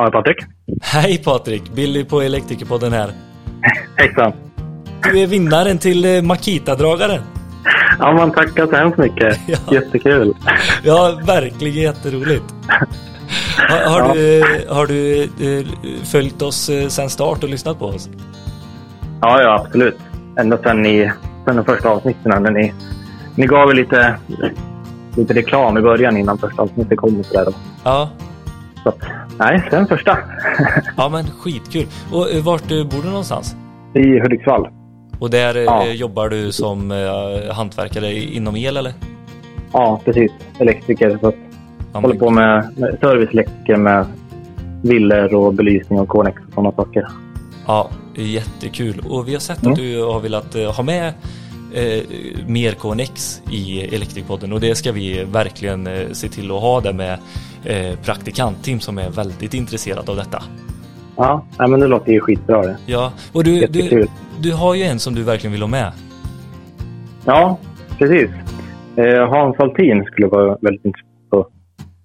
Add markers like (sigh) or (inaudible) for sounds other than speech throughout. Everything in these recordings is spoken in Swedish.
Ja, Patrik. Hej Patrik, Billy på Elektrikerpodden här. Hejsan. Du är vinnaren till eh, Makita-dragaren. Ja, man tackar så hemskt mycket. (laughs) Ja. Jättekul. Ja, verkligen jätteroligt. Har, har Ja. du, har du eh, följt oss eh, sen start och lyssnat på oss? Ja, ja, absolut. Ända sedan, ni, sedan de första avsnitten. När ni, ni gav lite, lite reklam i början innan första avsnittet kom. Och så där. Ja, Så nej, sen första. (laughs) ja men skitkul. Och eh, vart eh, bor du någonstans? I Hudiksvall. Och där eh, Ja. jobbar du som eh, hantverkare inom el eller? Ja, precis. Elektriker. Så att, Ja, håller på med, med serviceelektriker med villor och belysning och Konex och sådana saker. Ja, jättekul. Och vi har sett Mm. att du har velat ha med eh, mer KNX i Elektrikpodden och det ska vi verkligen eh, se till att ha det med praktikantteam som är väldigt intresserat av detta. Ja, men det låter ju skitbra det. Ja, och du, du, du har ju en som du verkligen vill ha med. Ja, precis. Eh, Hans Altin skulle vara väldigt intressant att,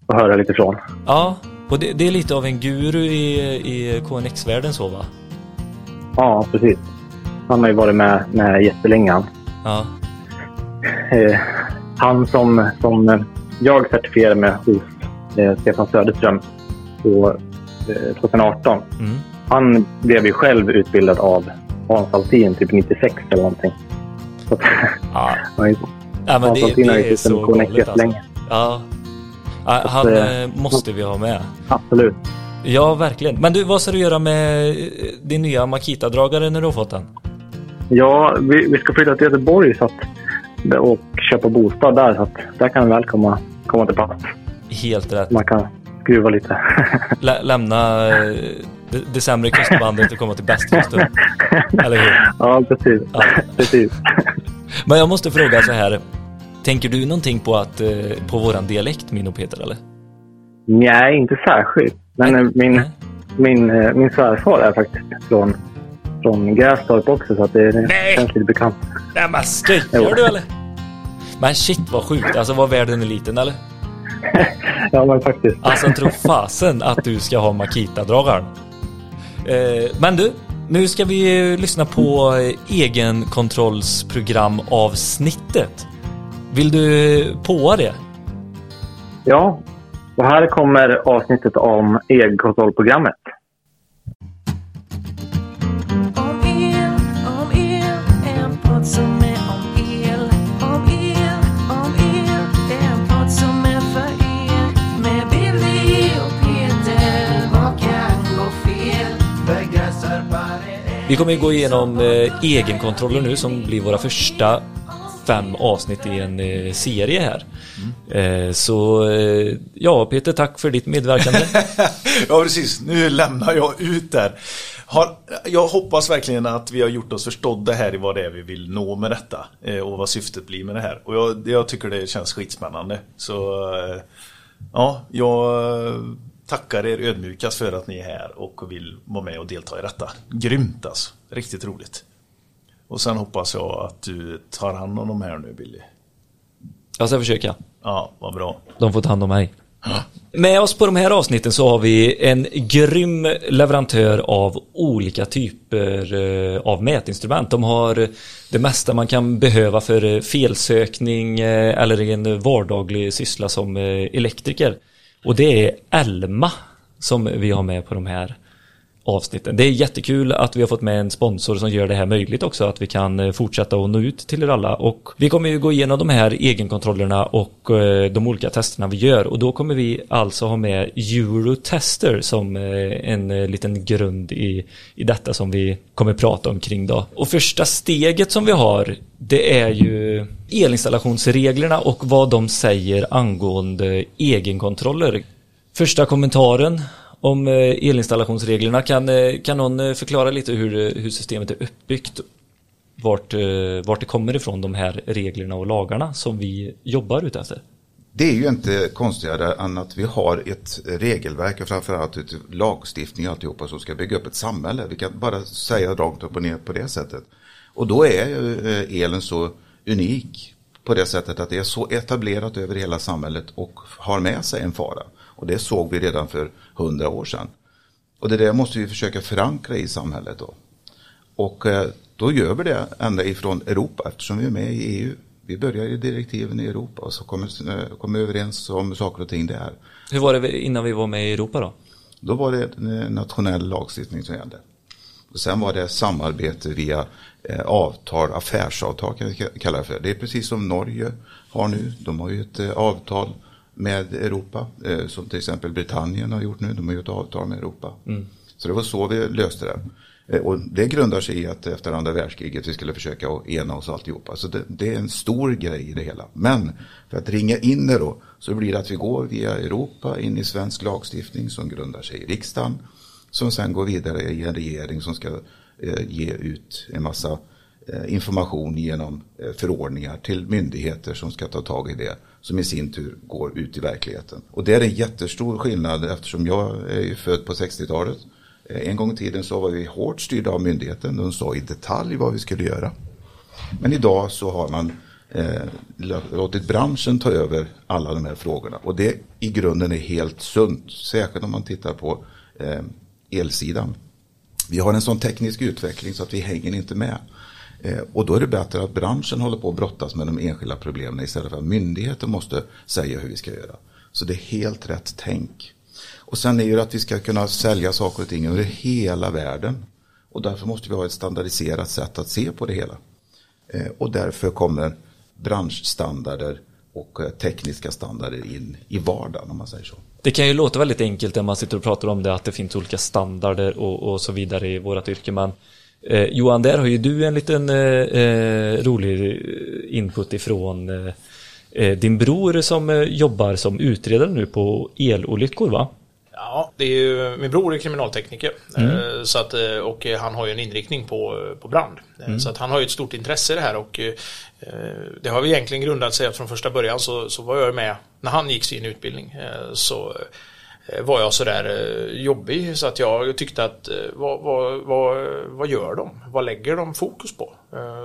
att höra lite från. Ja, och det, det är lite av en guru i, i KNX-världen så va? Ja, precis. Han har ju varit med, med jättelänge. Ja, Eh, han som, som eh, jag certifierade med hos eh, Stefan Söderström på, eh, 2018. mm. Han blev ju själv utbildad av Hans Altin typ 96 eller någonting. Så, att, ja. (laughs) ja Hans Altin har ju är suttit med galet alltså. jättelänge. Ja. Ja, Han eh, eh, måste vi ha med. Absolut. Ja, verkligen. Men du, vad ska du göra med eh, din nya Makita-dragare när du har fått den? Ja, vi, vi ska flytta till Göteborg så att, och köpa bostad där. Så att där kan vi väl komma, komma till pass. Helt rätt. Man kan skruva lite. Lä lämna eh, det, det sämre kustbandet och komma till bästkusten. Eller hur? ja, precis. Ja. precis. Men jag måste fråga så här. Tänker du någonting på, att, eh, på våran dialekt, min och Peter, eller? Nej, inte särskilt. Men eh, min, Nej. min, min svärfar är faktiskt från, från Grästorp också, så att det, Nej! känns lite bekant. Nej men skojar du eller? Men shit vad sjukt, alltså vad världen är liten eller? (laughs) Ja, men faktiskt. Alltså tro fasen att du ska ha Makita-dragaren. Eh, men du, nu ska vi lyssna på egenkontrollsprogramavsnittet. Vill du påa det? Ja, och här kommer avsnittet om egenkontrollprogrammet. Vi kommer ju gå igenom eh, egenkontroller nu som blir våra första fem avsnitt i en eh, serie här. Eh, så eh, ja, Peter, tack för ditt medverkande. (laughs) ja, precis. Nu lämnar jag ut där. Har, jag hoppas verkligen att vi har gjort oss förstådda här i vad det är vi vill nå med detta. Eh, och vad syftet blir med det här. Och jag, jag tycker det känns skitspännande. Så eh, ja, jag tackar er ödmjukast för att ni är här och vill vara med och delta i detta. Grymt alltså. Riktigt roligt. Och sen hoppas jag att du tar hand om de här nu Billy. Jag ska försöka. Ja, vad bra. De får ta hand om mig. Med oss på de här avsnitten så har vi en grym leverantör av olika typer eh, av mätinstrument. De har det mesta man kan behöva för eh, felsökning eh, eller en vardaglig syssla som elektriker. Och det är Elma som vi har med på de här avsnitten. Det är jättekul att vi har fått med en sponsor som gör det här möjligt också, att vi kan eh, fortsätta att nå ut till er alla. Och vi kommer ju gå igenom de här egenkontrollerna och eh, de olika testerna vi gör. Och då kommer vi alltså ha med Eurotester som eh, en liten grund i, i detta som vi kommer prata om kring då. Och första steget som vi har, det är ju elinstallationsreglerna och vad de säger angående egenkontroller. Första kommentaren om eh, elinstallationsreglerna. Kan, eh, kan någon eh, förklara lite hur, hur systemet är uppbyggt? Vart, vart det kommer ifrån de här reglerna och lagarna som vi jobbar utefter? Det är ju inte konstigare än att vi har ett regelverk och framförallt ett lagstiftning och alltihopa som ska bygga upp ett samhälle. Vi kan bara säga rakt upp och ner på det sättet. Och då är ju elen så unik på det sättet att det är så etablerat över hela samhället och har med sig en fara. Och det såg vi redan för hundra år sedan. Och det där måste vi försöka förankra i samhället då. Och eh, då gör vi det ända ifrån Europa eftersom vi är med i EU. Vi börjar i direktiven i Europa och så kommer, eh, kommer överens om saker och ting där. Hur var det innan vi var med i Europa då? Då var det eh, nationell lagstiftning som gällde. Och sen var det samarbete via avtal, affärsavtal kan vi ka- kalla det för. Det är precis som Norge har nu. De har ju ett avtal med Europa. Eh, som till exempel Britannien har gjort nu. De har ett avtal med Europa. Så det var så vi löste det. Eh, Och det grundar sig i att efter andra världskriget vi skulle försöka ena oss alltihopa. Så det, det är en stor grej i det hela. Men för att ringa in det då så blir det att vi går via Europa in i svensk lagstiftning som grundar sig i riksdagen. Som sen går vidare i en regering som ska eh, ge ut en massa eh, information genom eh, förordningar till myndigheter som ska ta tag i det. Som i sin tur går ut i verkligheten. Och det är en jättestor skillnad eftersom jag är ju född på 60-talet. Eh, en gång i tiden så var vi hårt styrda av myndigheten. De sa i detalj vad vi skulle göra. Men idag så har man eh, låtit branschen ta över alla de här frågorna. Och det i grunden är helt sunt. Särskilt om man tittar på eh, elsidan. Vi har en sån teknisk utveckling så att vi hänger inte med. Eh, och då är det bättre att branschen håller på att brottas med de enskilda problemen istället för att myndigheter måste säga hur vi ska göra. Så det är helt rätt tänk. Och sen är ju det att vi ska kunna sälja saker och ting över hela världen. Och därför måste vi ha ett standardiserat sätt att se på det hela. Eh, och därför kommer branschstandarder och eh, tekniska standarder in i vardagen om man säger så. Det kan ju låta väldigt enkelt när man sitter och pratar om det att det finns olika standarder och, och så vidare i vårt yrke men eh, Johan, där har ju du en liten eh, eh, rolig input ifrån eh, eh, din bror som eh, jobbar som utredare nu på elolyckor va? Ja, det är ju, min bror är kriminaltekniker eh, så att, och han har ju en inriktning på, på brand. Eh, Så att han har ju ett stort intresse i det här och det har vi egentligen grundat sig att från första början så, så var jag med när han gick sin utbildning så Eh, var jag sådär eh, jobbig så att jag tyckte att eh, vad, vad, vad, vad gör de? Vad lägger de fokus på?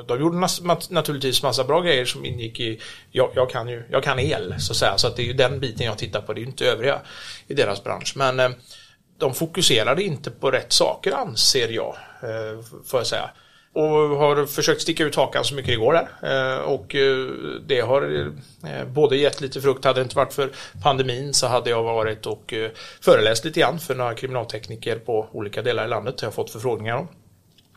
De gjorde naturligtvis massa bra grejer som ingick i, jag, jag kan ju, jag kan el så att säga, så att det är ju den biten jag tittar på, det är ju inte övriga i deras bransch. Men de fokuserade inte på rätt saker anser jag, får jag säga. Och har försökt sticka ut hakan så mycket det går där. Eh, och eh, det har eh, både gett lite frukt, hade det inte varit för pandemin så hade jag varit och föreläst lite grann för några kriminaltekniker på olika delar i landet. Jag har fått förfrågningar om.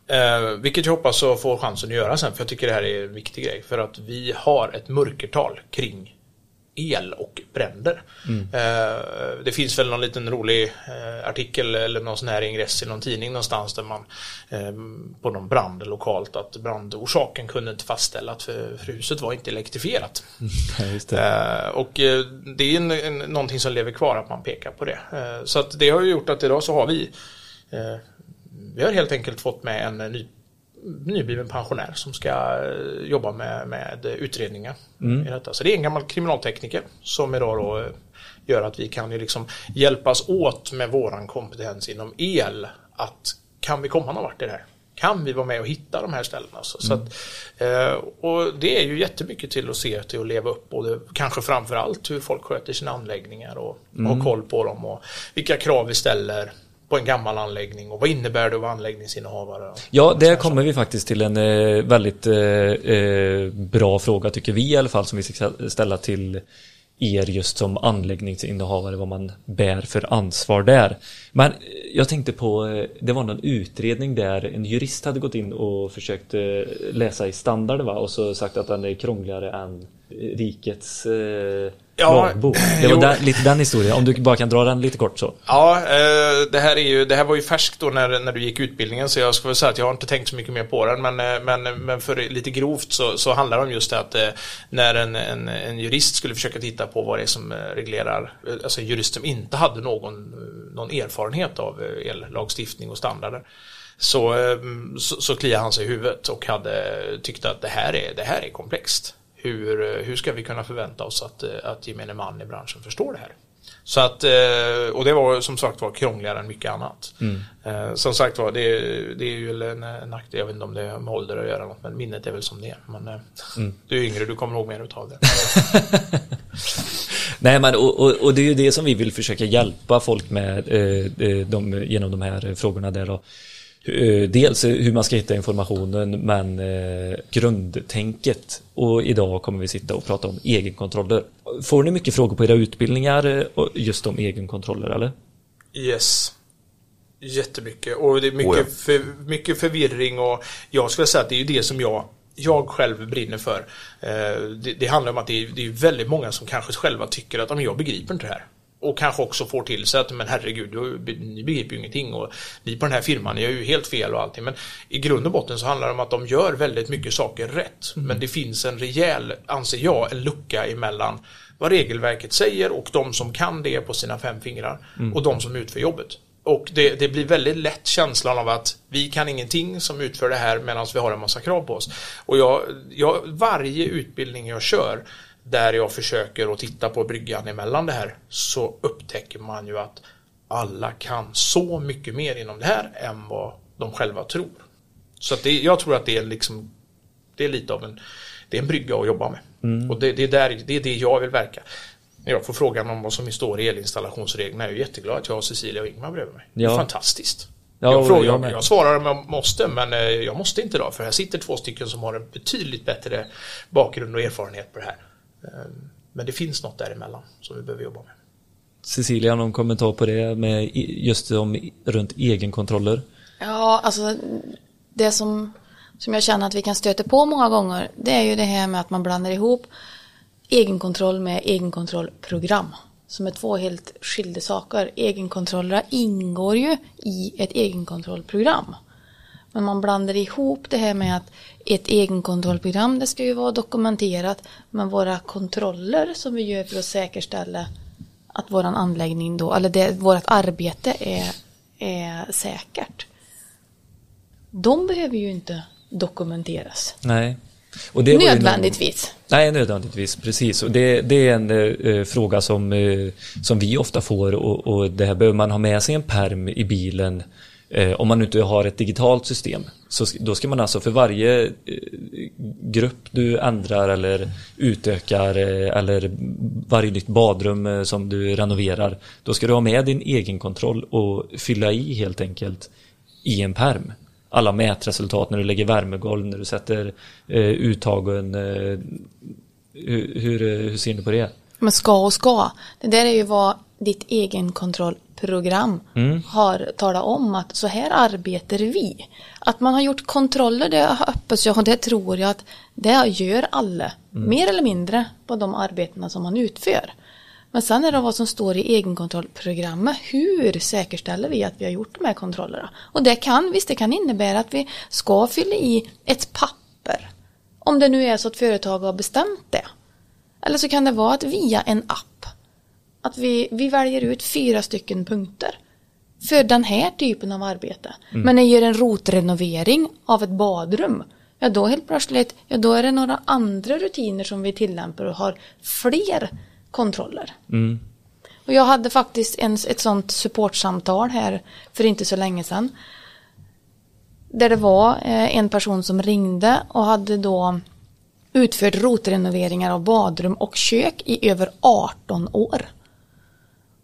Eh, vilket jag hoppas att få chansen att göra sen, för jag tycker det här är en viktig grej. För att vi har ett mörkertal kring el och bränder. Eh, det finns väl någon liten rolig eh, artikel eller någon sån här ingress i någon tidning någonstans där man eh, på någon brand lokalt att brandorsaken kunde inte fastställas för, för huset var inte elektrifierat. Just Eh, och det är en, en, någonting som lever kvar att man pekar på det. Så att det har ju gjort att idag så har vi vi har helt enkelt fått med en ny, nybliven pensionär som ska eh, jobba med, med utredningar. I detta. Så det är en gammal kriminaltekniker som idag då eh, gör att vi kan ju liksom hjälpas åt med våran kompetens inom el. Att kan vi komma någon vart i det här? Kan vi vara med och hitta de här ställena? Så, så att, eh, och det är ju jättemycket till att se till att leva upp både kanske framför allt hur folk sköter sina anläggningar och ha koll på dem och vilka krav vi ställer på en gammal anläggning och vad innebär det att vara anläggningsinnehavare? Ja, där kommer vi faktiskt till en eh, väldigt eh, eh, bra fråga tycker vi i alla fall som vi ska ställa till er just som anläggningsinnehavare vad man bär för ansvar där. Men jag tänkte på, det var någon utredning där en jurist hade gått in och försökt läsa i standarden va? och så sagt att den är krångligare än rikets eh, Ja, lagbok. Det var där, lite den historien, om du bara kan dra den lite kort så. Ja, eh, det här, är ju, det här var ju färskt då när, när du gick utbildningen så jag väl säga att jag har inte tänkt så mycket mer på den men, eh, men, men för lite grovt så, så handlar det om just det att eh, när en, en, en jurist skulle försöka titta på vad det är som eh, reglerar, eh, alltså en jurist som inte hade någon, någon erfarenhet av ellagstiftning och standarder så, så, så kliade han sig i huvudet och hade tyckte att det här är, det här är komplext. Hur, eh, hur ska vi kunna förvänta oss att, eh, att gemene man i branschen förstår det här? Så att, eh, och det var som sagt var krångligare än mycket annat. Eh, Som sagt var, det, det är ju en nackdel, jag vet inte om det har med ålder att göra något, men minnet är väl som det är. Men eh, (laughs) du är yngre, du kommer ihåg mer utav det. (laughs) Nej men och, och, och det är ju det som vi vill försöka hjälpa folk med eh, de, genom de här frågorna där då. Eh, Dels hur man ska hitta informationen men eh, grundtänket och idag kommer vi sitta och prata om egenkontroller. Får ni mycket frågor på era utbildningar eh, just om egenkontroller eller? Yes. Jättemycket. Och det är mycket, Oh ja. för, mycket förvirring och jag skulle säga att det är ju det som jag jag själv brinner för. Det, det handlar om att det är, det är väldigt många som kanske själva tycker att "Ja, men jag begriper inte det här. Och kanske också får till sig att men herregud, du, ni begriper ju ingenting och ni på den här firman, ni gör ju helt fel och allting. Men i grund och botten så handlar det om att de gör väldigt mycket saker rätt. Men det finns en rejäl, anser jag, en lucka emellan vad regelverket säger och de som kan det på sina fem fingrar och de som utför jobbet. Och det, det blir väldigt lätt känslan av att vi kan ingenting som utför det här medan vi har en massa krav på oss. Och jag, jag, varje utbildning jag kör där jag försöker att titta på bryggan emellan det här så upptäcker man ju att alla kan så mycket mer inom det här än vad de själva tror. Så det, jag tror att det är liksom det är lite av en det är en brygga att jobba med. Och det, det, är där, det är det jag vill verka. När jag får frågan om vad som står i elinstallationsreglerna är jag jätteglad att jag har Cecilia och Ingmar bredvid mig. Det är Ja. fantastiskt. Ja, jag, frågar, jag jag svarar om jag måste, men eh, jag måste inte idag för här sitter två stycken som har en betydligt bättre bakgrund och erfarenhet på det här. Eh, Men det finns något däremellan som vi behöver jobba med. Cecilia, någon kommentar på det med just om runt egenkontroller? Ja, alltså det som, som jag känner att vi kan stöta på många gånger det är ju det här med att man blandar ihop egenkontroll med egenkontrollprogram. Som är två helt skilda saker. Egenkontroller ingår ju i ett egenkontrollprogram. Men man blandar ihop det här med att ett egenkontrollprogram det ska ju vara dokumenterat. Men våra kontroller som vi gör för att säkerställa att våran anläggning då, eller det, vårt arbete är, är säkert. De behöver ju inte dokumenteras. Nej. Och det ju någon- Nödvändigtvis. Nej, nödvändigtvis, precis. Och det, det är en eh, fråga som, eh, som vi ofta får och, och det här behöver man ha med sig en perm i bilen Eh, om man inte har ett digitalt system. Så då ska man alltså för varje eh, grupp du ändrar eller utökar eh, eller varje nytt badrum eh, som du renoverar, då ska du ha med din egenkontroll och fylla i helt enkelt i en perm alla mätresultat när du lägger värmegolv, när du sätter eh, uttagen. Eh, hur, hur, hur ser ni på det? Men ska och ska. Det där är ju vad ditt egenkontrollprogram har talat om att så här arbetar vi. Att man har gjort kontroller, det hoppas jag och det tror jag att det gör alla. Mer eller mindre på de arbetena som man utför. Men sen är det vad som står i egenkontrollprogrammet. Hur säkerställer vi att vi har gjort de här kontrollerna? Och det kan, visst det kan innebära att vi ska fylla i ett papper. Om det nu är så att företag har bestämt det. Eller så kan det vara att via en app att vi, vi väljer ut fyra stycken punkter för den här typen av arbete. Men när jag gör en rotrenovering av ett badrum, ja då helt plötsligt, ja då är det några andra rutiner som vi tillämpar och har fler kontroller. Och jag hade faktiskt en, ett sånt supportsamtal här för inte så länge sedan. Där det var eh, en person som ringde och hade då utfört rotrenoveringar av badrum och kök i över 18 år.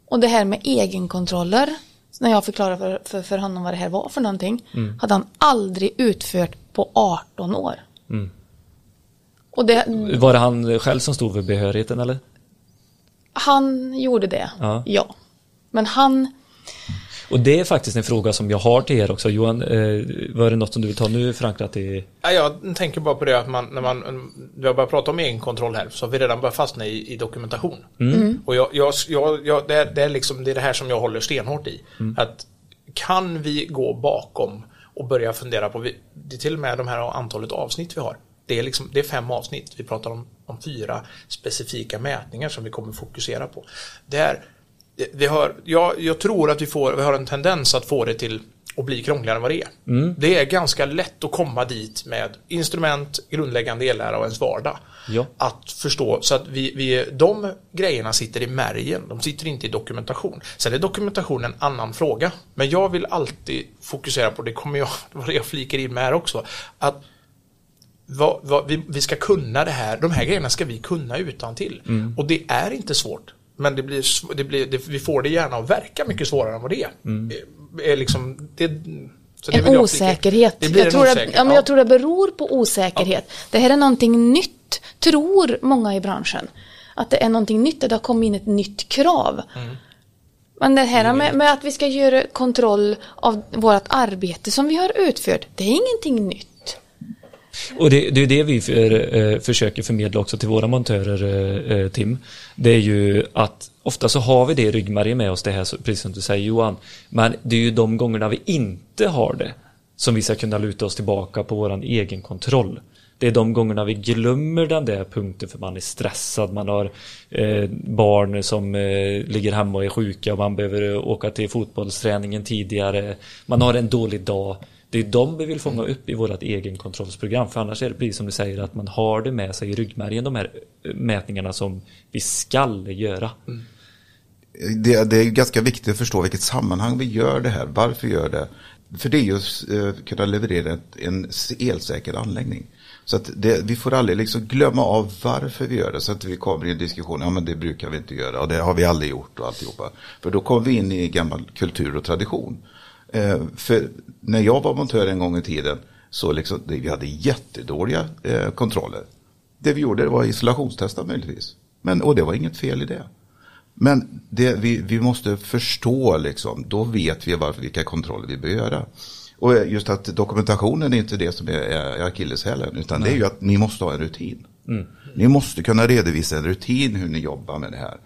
Och det här med egenkontroller, så när jag förklarade för, för, för honom vad det här var för någonting, hade han aldrig utfört på 18 år. Och det, Var det han själv som stod för behörigheten eller? han gjorde det, Ja. ja. Men han, Och det är faktiskt en fråga som jag har till er också. Johan, eh, var det något som du vill ta nu förankrat i? Ja, jag tänker bara på det att man, när man, vi har börjat prata om egenkontroll här, så har vi redan börjat fastna i, i dokumentation. Och jag, jag, jag, jag, det, är, det, är liksom, det är det här som jag håller stenhårt i. Att kan vi gå bakom och börja fundera på, vi- det är till och med de här antalet avsnitt vi har. Det är, liksom, det är fem avsnitt, vi pratar om, om fyra specifika mätningar som vi kommer fokusera på. Det det- har, jag, jag tror att vi, får, vi har en tendens att få det till att bli krångligare än vad det är. Det är ganska lätt att komma dit med instrument, grundläggande ellära och ens vardag. Ja. Att förstå, så att vi, vi, de grejerna sitter i märgen, de sitter inte i dokumentation. Sen är dokumentation en annan fråga. Men jag vill alltid fokusera på, det kommer jag, (laughs) det jag flikar in med här också, att vad, vad, vi, vi ska kunna det här, de här grejerna ska vi kunna utan till. Och det är inte svårt. Men det blir, det blir, det, vi får det gärna att verka mycket svårare än vad det är. är. är liksom, det, så det vill En jag osäkerhet. Det blir jag, en tror osäkerhet. det, ja, men ja. jag tror det beror på osäkerhet. Det här är någonting nytt, tror många i branschen. Att det är någonting nytt, att det har kommit in ett nytt krav. Mm. Men det här med, med att vi ska göra kontroll av vårt arbete som vi har utfört, det är ingenting nytt. Och det, det är det vi för, eh, försöker förmedla också till våra montörer, eh, eh, Tim. Det är ju att ofta så har vi det i ryggmärgen med oss, det här, precis som du säger Johan. Men det är ju de gångerna vi inte har det som vi ska kunna luta oss tillbaka på våran egen kontroll. Det är de gångerna vi glömmer den där punkten för man är stressad, man har eh, barn som eh, ligger hemma och är sjuka och man behöver eh, åka till fotbollsträningen tidigare. Man har en dålig dag. Det är de vi vill fånga upp i vårt egenkontrollsprogram. För annars är det precis som du säger att man har det med sig i ryggmärgen de här eh, mätningarna som vi skall göra. Mm. det, det är ganska viktigt att förstå vilket sammanhang vi gör det här, varför vi gör det. För det är just eh, kunna leverera en elsäker anläggning. Så att det, vi får aldrig liksom glömma av varför vi gör det. Så att vi kommer i en diskussion, ja men det brukar vi inte göra och det har vi aldrig gjort och alltihopa. För då kommer vi in i gammal kultur och tradition. Eh, för när jag var montör en gång i tiden så liksom, vi hade jättedåliga eh, kontroller. Det vi gjorde var isolationstesta möjligtvis. Men, och det var inget fel i det. Men det, vi, vi måste förstå, liksom, då vet vi varför, vilka kontroller vi bör göra. Och just att dokumentationen är inte det som är, är akilleshälen, utan det är ju att ni måste ha en rutin. Ni måste kunna redovisa en rutin hur ni jobbar med det här.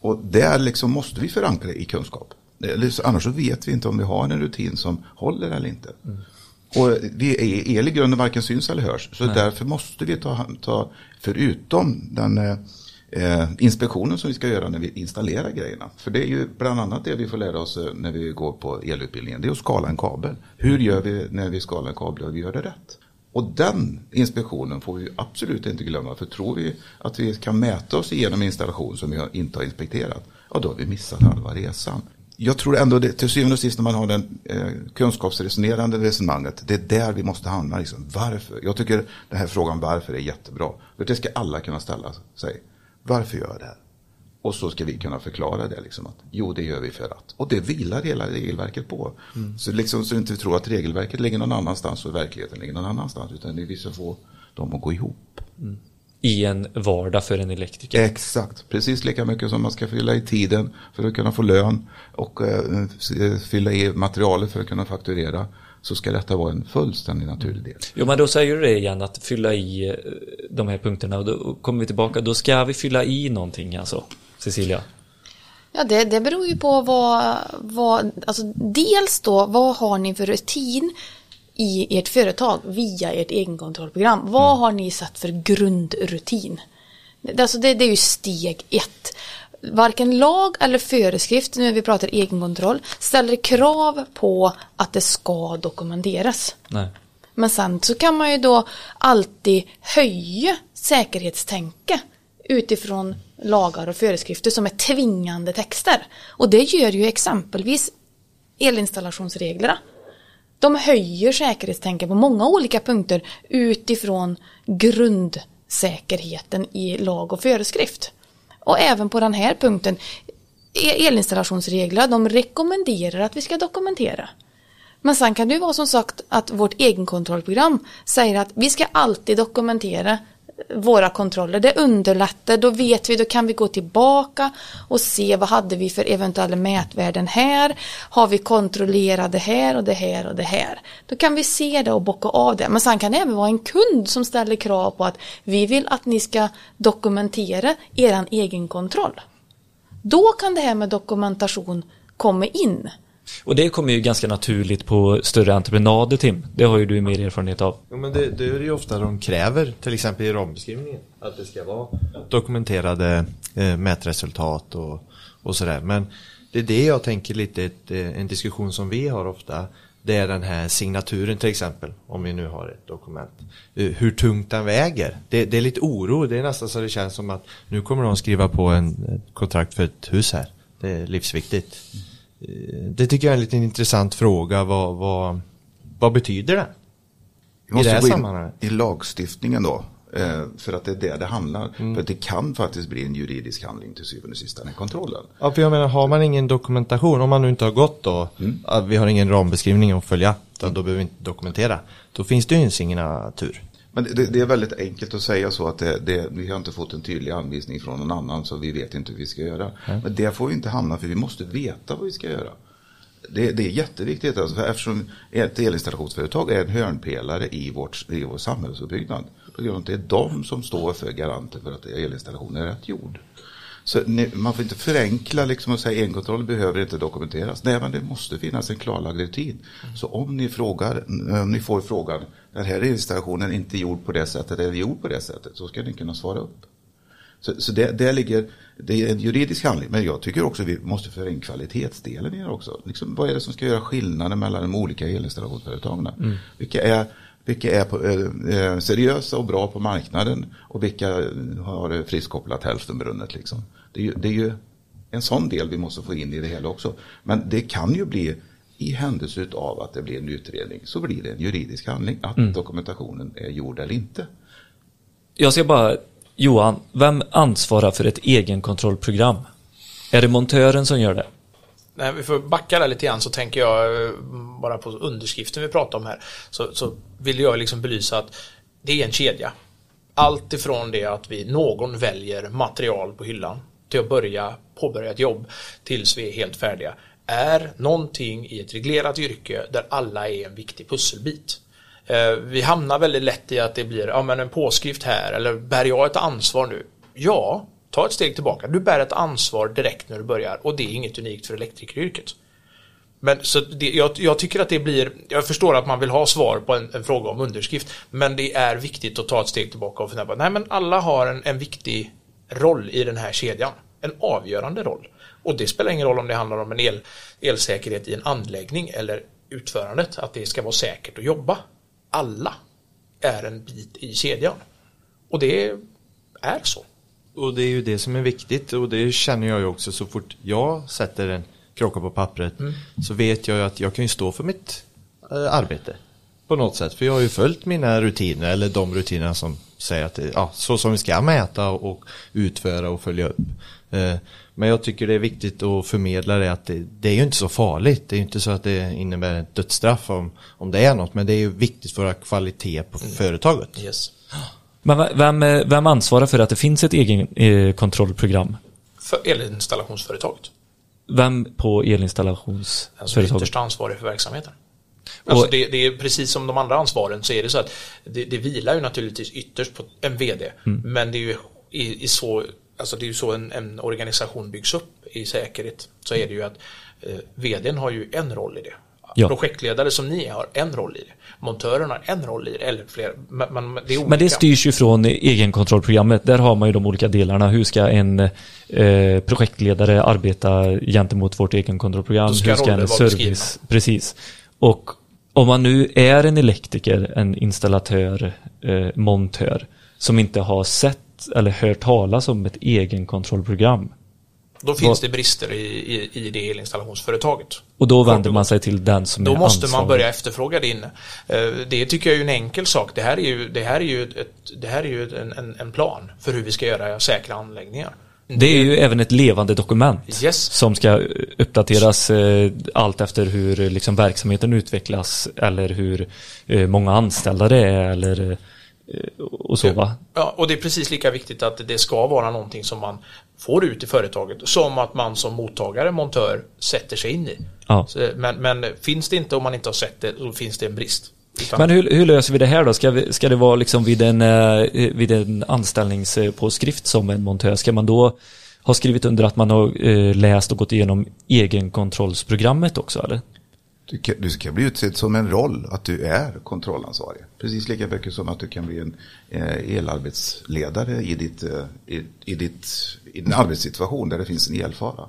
Och där liksom måste vi förankra i kunskap. Eller så- Annars så vet vi inte om vi har en rutin som håller eller inte. Och vi är, el i grunden varken syns eller hörs. Så därför måste vi ta, ta förutom den eh, eh, inspektionen som vi ska göra när vi installerar grejerna. För det är ju bland annat det vi får lära oss eh, när vi går på elutbildningen. Det är att skala en kabel. Hur gör vi när vi skalar en kabel och vi gör det rätt? Och den inspektionen får vi absolut inte glömma. För tror vi att vi kan mäta oss igenom en installation som vi inte har inspekterat, ja då har vi missat halva resan. Jag tror ändå det, till syvende och sist när man har den eh, kunskapsresonerande resonemanget, det är där vi måste hamna. Liksom. Varför? Jag tycker den här frågan varför är jättebra. För det ska alla kunna ställa sig. Varför gör jag det här? Och så ska vi kunna förklara det. Liksom, att, jo, det gör vi för att. Och det vilar hela regelverket på. Så, liksom, så inte vi tror att regelverket ligger någon annanstans och verkligheten ligger någon annanstans. Utan vi ska få dem att gå ihop. I en vardag för en elektriker. Exakt, precis lika mycket som man ska fylla i tiden för att kunna få lön och eh, s- fylla i materialet för att kunna fakturera. Så ska detta vara en fullständig naturlig del. Jo men då säger du det igen att fylla i eh, de här punkterna och då kommer vi tillbaka. Då ska vi fylla i någonting alltså. Cecilia. Ja, det, det beror ju på vad, vad, alltså dels då, vad har ni för rutin i ert företag via ert egenkontrollprogram? Vad har ni satt för grundrutin? Det, alltså det, det är ju steg ett. Varken lag eller föreskrift, nu när vi pratar egenkontroll, ställer krav på att det ska dokumenteras. Nej. Men sen så kan man ju då alltid höja säkerhetstänke utifrån lagar och föreskrifter som är tvingande texter. Och det gör ju exempelvis elinstallationsreglerna. De höjer säkerhetstänket på många olika punkter utifrån grundsäkerheten i lag och föreskrift. Och även på den här punkten, e- elinstallationsreglerna elinstallationsregler, de rekommenderar att vi ska dokumentera. Men sen kan det ju vara som sagt att vårt egenkontrollprogram säger att vi ska alltid dokumentera våra kontroller. Det underlättar, då vet vi, då kan vi gå tillbaka och se vad hade vi för eventuella mätvärden här. Har vi kontrollerat det här och det här och det här. Då kan vi se det och bocka av det. Men sen kan det även vara en kund som ställer krav på att vi vill att ni ska dokumentera eran egenkontroll. Då kan det här med dokumentation komma in. Och det kommer ju ganska naturligt på större entreprenader Tim. Det har ju du mer erfarenhet av. Jo, men det, det är ju ofta de kräver, till exempel i rambeskrivningen, att det ska vara dokumenterade eh, mätresultat och, och sådär. Men det är det jag tänker lite, ett, eh, en diskussion som vi har ofta, det är den här signaturen till exempel, om vi nu har ett dokument. Eh, hur tungt den väger. Det, det är lite oro, det är nästan så det känns som att nu kommer de skriva på en kontrakt för ett hus här. Det är livsviktigt. Mm. Det tycker jag är en liten intressant fråga, vad, vad, vad betyder det? Vi måste det här gå sammanhanget. i lagstiftningen då. Eh, för att det är det det handlar. För att det kan faktiskt bli en juridisk handling till syvende och sist, den här kontrollen. Ja, för jag menar, har man ingen dokumentation, om man nu inte har gått då, att vi har ingen rambeskrivning att följa, då, då behöver vi inte dokumentera. Då finns det ju en signatur. Men det, det är väldigt enkelt att säga så att det, det, vi har inte fått en tydlig anvisning från någon annan så vi vet inte hur vi ska göra. Men det får vi inte hamna för vi måste veta vad vi ska göra. Det, det är jätteviktigt alltså, för eftersom ett elinstallationsföretag är en hörnpelare i, vårt, i vår samhällsuppbyggnad. På grund av att det är de som står för garanter för att elinstallationen är rätt gjord. Så ni, man får inte förenkla liksom och säga enkontroll behöver inte dokumenteras. Nej, men det måste finnas en klarlagd rutin. Så om ni frågar, om ni får frågan, den här installationen är inte gjord på det sättet eller gjord på det sättet, så ska ni kunna svara upp. Så, så det, det ligger, det är en juridisk handling, men jag tycker också att vi måste föra in kvalitetsdelen i det också. Liksom, vad är det som ska göra skillnaden mellan de olika elinstallationsföretagen? Mm. Vilka är, vilka är på, eh, eh, seriösa och bra på marknaden och vilka har friskopplat hälftenbrunnet liksom. Det är, ju, det är ju en sån del vi måste få in i det hela också. Men det kan ju bli i händelse av att det blir en utredning så blir det en juridisk handling att Mm. dokumentationen är gjord eller inte. Jag ska bara, Johan, vem ansvarar för ett egenkontrollprogram? Är det montören som gör det? Nej, vi får backa där lite grann så tänker jag eh, bara på underskriften vi pratar om här. Så, så vill jag liksom belysa att det är en kedja. Allt ifrån det att vi någon väljer material på hyllan till att börja påbörja ett jobb tills vi är helt färdiga är någonting i ett reglerat yrke där alla är en viktig pusselbit. Eh, vi hamnar väldigt lätt i att det blir ja, men en påskrift här eller bär jag ett ansvar nu? Ja, ta ett steg tillbaka. Du bär ett ansvar direkt när du börjar och det är inget unikt för elektrikeryrket. Men så det, jag, jag tycker att det blir, jag förstår att man vill ha svar på en, en fråga om underskrift, men det är viktigt att ta ett steg tillbaka och fundera på, nej men alla har en, en viktig roll i den här kedjan, en avgörande roll. Och det spelar ingen roll om det handlar om en el, elsäkerhet i en anläggning eller utförandet, att det ska vara säkert att jobba. Alla är en bit i kedjan. Och det är så. Och det är ju det som är viktigt och det känner jag ju också så fort jag sätter en krocka på pappret så vet jag ju att jag kan ju stå för mitt eh, arbete på något sätt. För jag har ju följt mina rutiner eller de rutinerna som säger att det, ja, så som vi ska mäta och utföra och följa upp. Eh, Men jag tycker det är viktigt att förmedla det att det, det är ju inte så farligt. Det är ju inte så att det innebär ett dödsstraff om, om det är något. Men det är ju viktigt för att ha kvalitet på företaget. Yes. Men ve- vem, eh, vem ansvarar för att det finns ett egenkontrollprogram? För elinstallationsföretaget. Vem på Alltså elinstallationsföretaget? ytterst ansvarig för verksamheten. Alltså det, det är precis som de andra ansvaren så är det så att det, det vilar ju naturligtvis ytterst på en VD. Men det är ju i, i så, alltså det är ju så en, en organisation byggs upp i säkerhet. Så är det ju att eh, VDn har ju en roll i det. Ja. Projektledare som ni har en roll i det. Montören har en roll i det, eller fler. Men, men det är. Men det styrs ju från egenkontrollprogrammet. Där har man ju de olika delarna. Hur ska en eh, projektledare arbeta gentemot vårt egenkontrollprogram? Då ska Hur ska en service? Precis. Och om man nu är en elektriker, en installatör, eh, montör som inte har sett eller hört talas om ett egenkontrollprogram. Då finns det brister i, i, i det elinstallationsföretaget. Och då vänder man sig till den som Då är måste man ansvarig. börja efterfråga det inne. Eh, Det tycker jag är en enkel sak. Det här är ju, det här är ju, ett, det här är ju en, en, plan för hur vi ska göra säkra anläggningar. Det är ju även ett levande dokument Yes. som ska uppdateras eh, allt efter hur liksom, verksamheten utvecklas eller hur eh, många anställda det är eller och så va? Ja, och det är precis lika viktigt att det ska vara någonting som man får ut i företaget som att man som mottagare, montör, sätter sig in i. Ja. Så, men, men finns det inte om man inte har sett det så finns det en brist. Utan, Men hur, hur löser vi det här då? Ska, vi, ska det vara liksom vid en, eh, vid en anställningspåskrift som en montör? Ska man då ha skrivit under att man har eh, läst och gått igenom egenkontrollsprogrammet också eller? Du, kan, du kan bli utsedd som en roll att du är kontrollansvarig. Precis lika mycket som att du kan bli en eh, elarbetsledare i, ditt, eh, i, i, ditt, i din arbetssituation där det finns en elfara.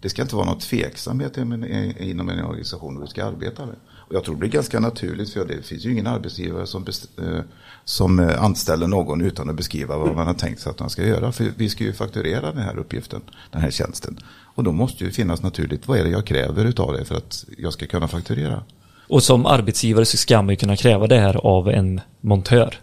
Det ska inte vara någon tveksamhet inom en- eh, inom en organisation du ska arbeta med. Och jag tror det blir ganska naturligt för det finns ju ingen arbetsgivare som, best- eh, som eh, anställer någon utan att beskriva vad man har tänkt sig att man ska göra. För vi ska ju fakturera den här uppgiften, den här tjänsten. Och då måste ju finnas naturligt, vad är det jag kräver utav dig för att jag ska kunna fakturera? Och som arbetsgivare så ska man ju kunna kräva det här av en montör.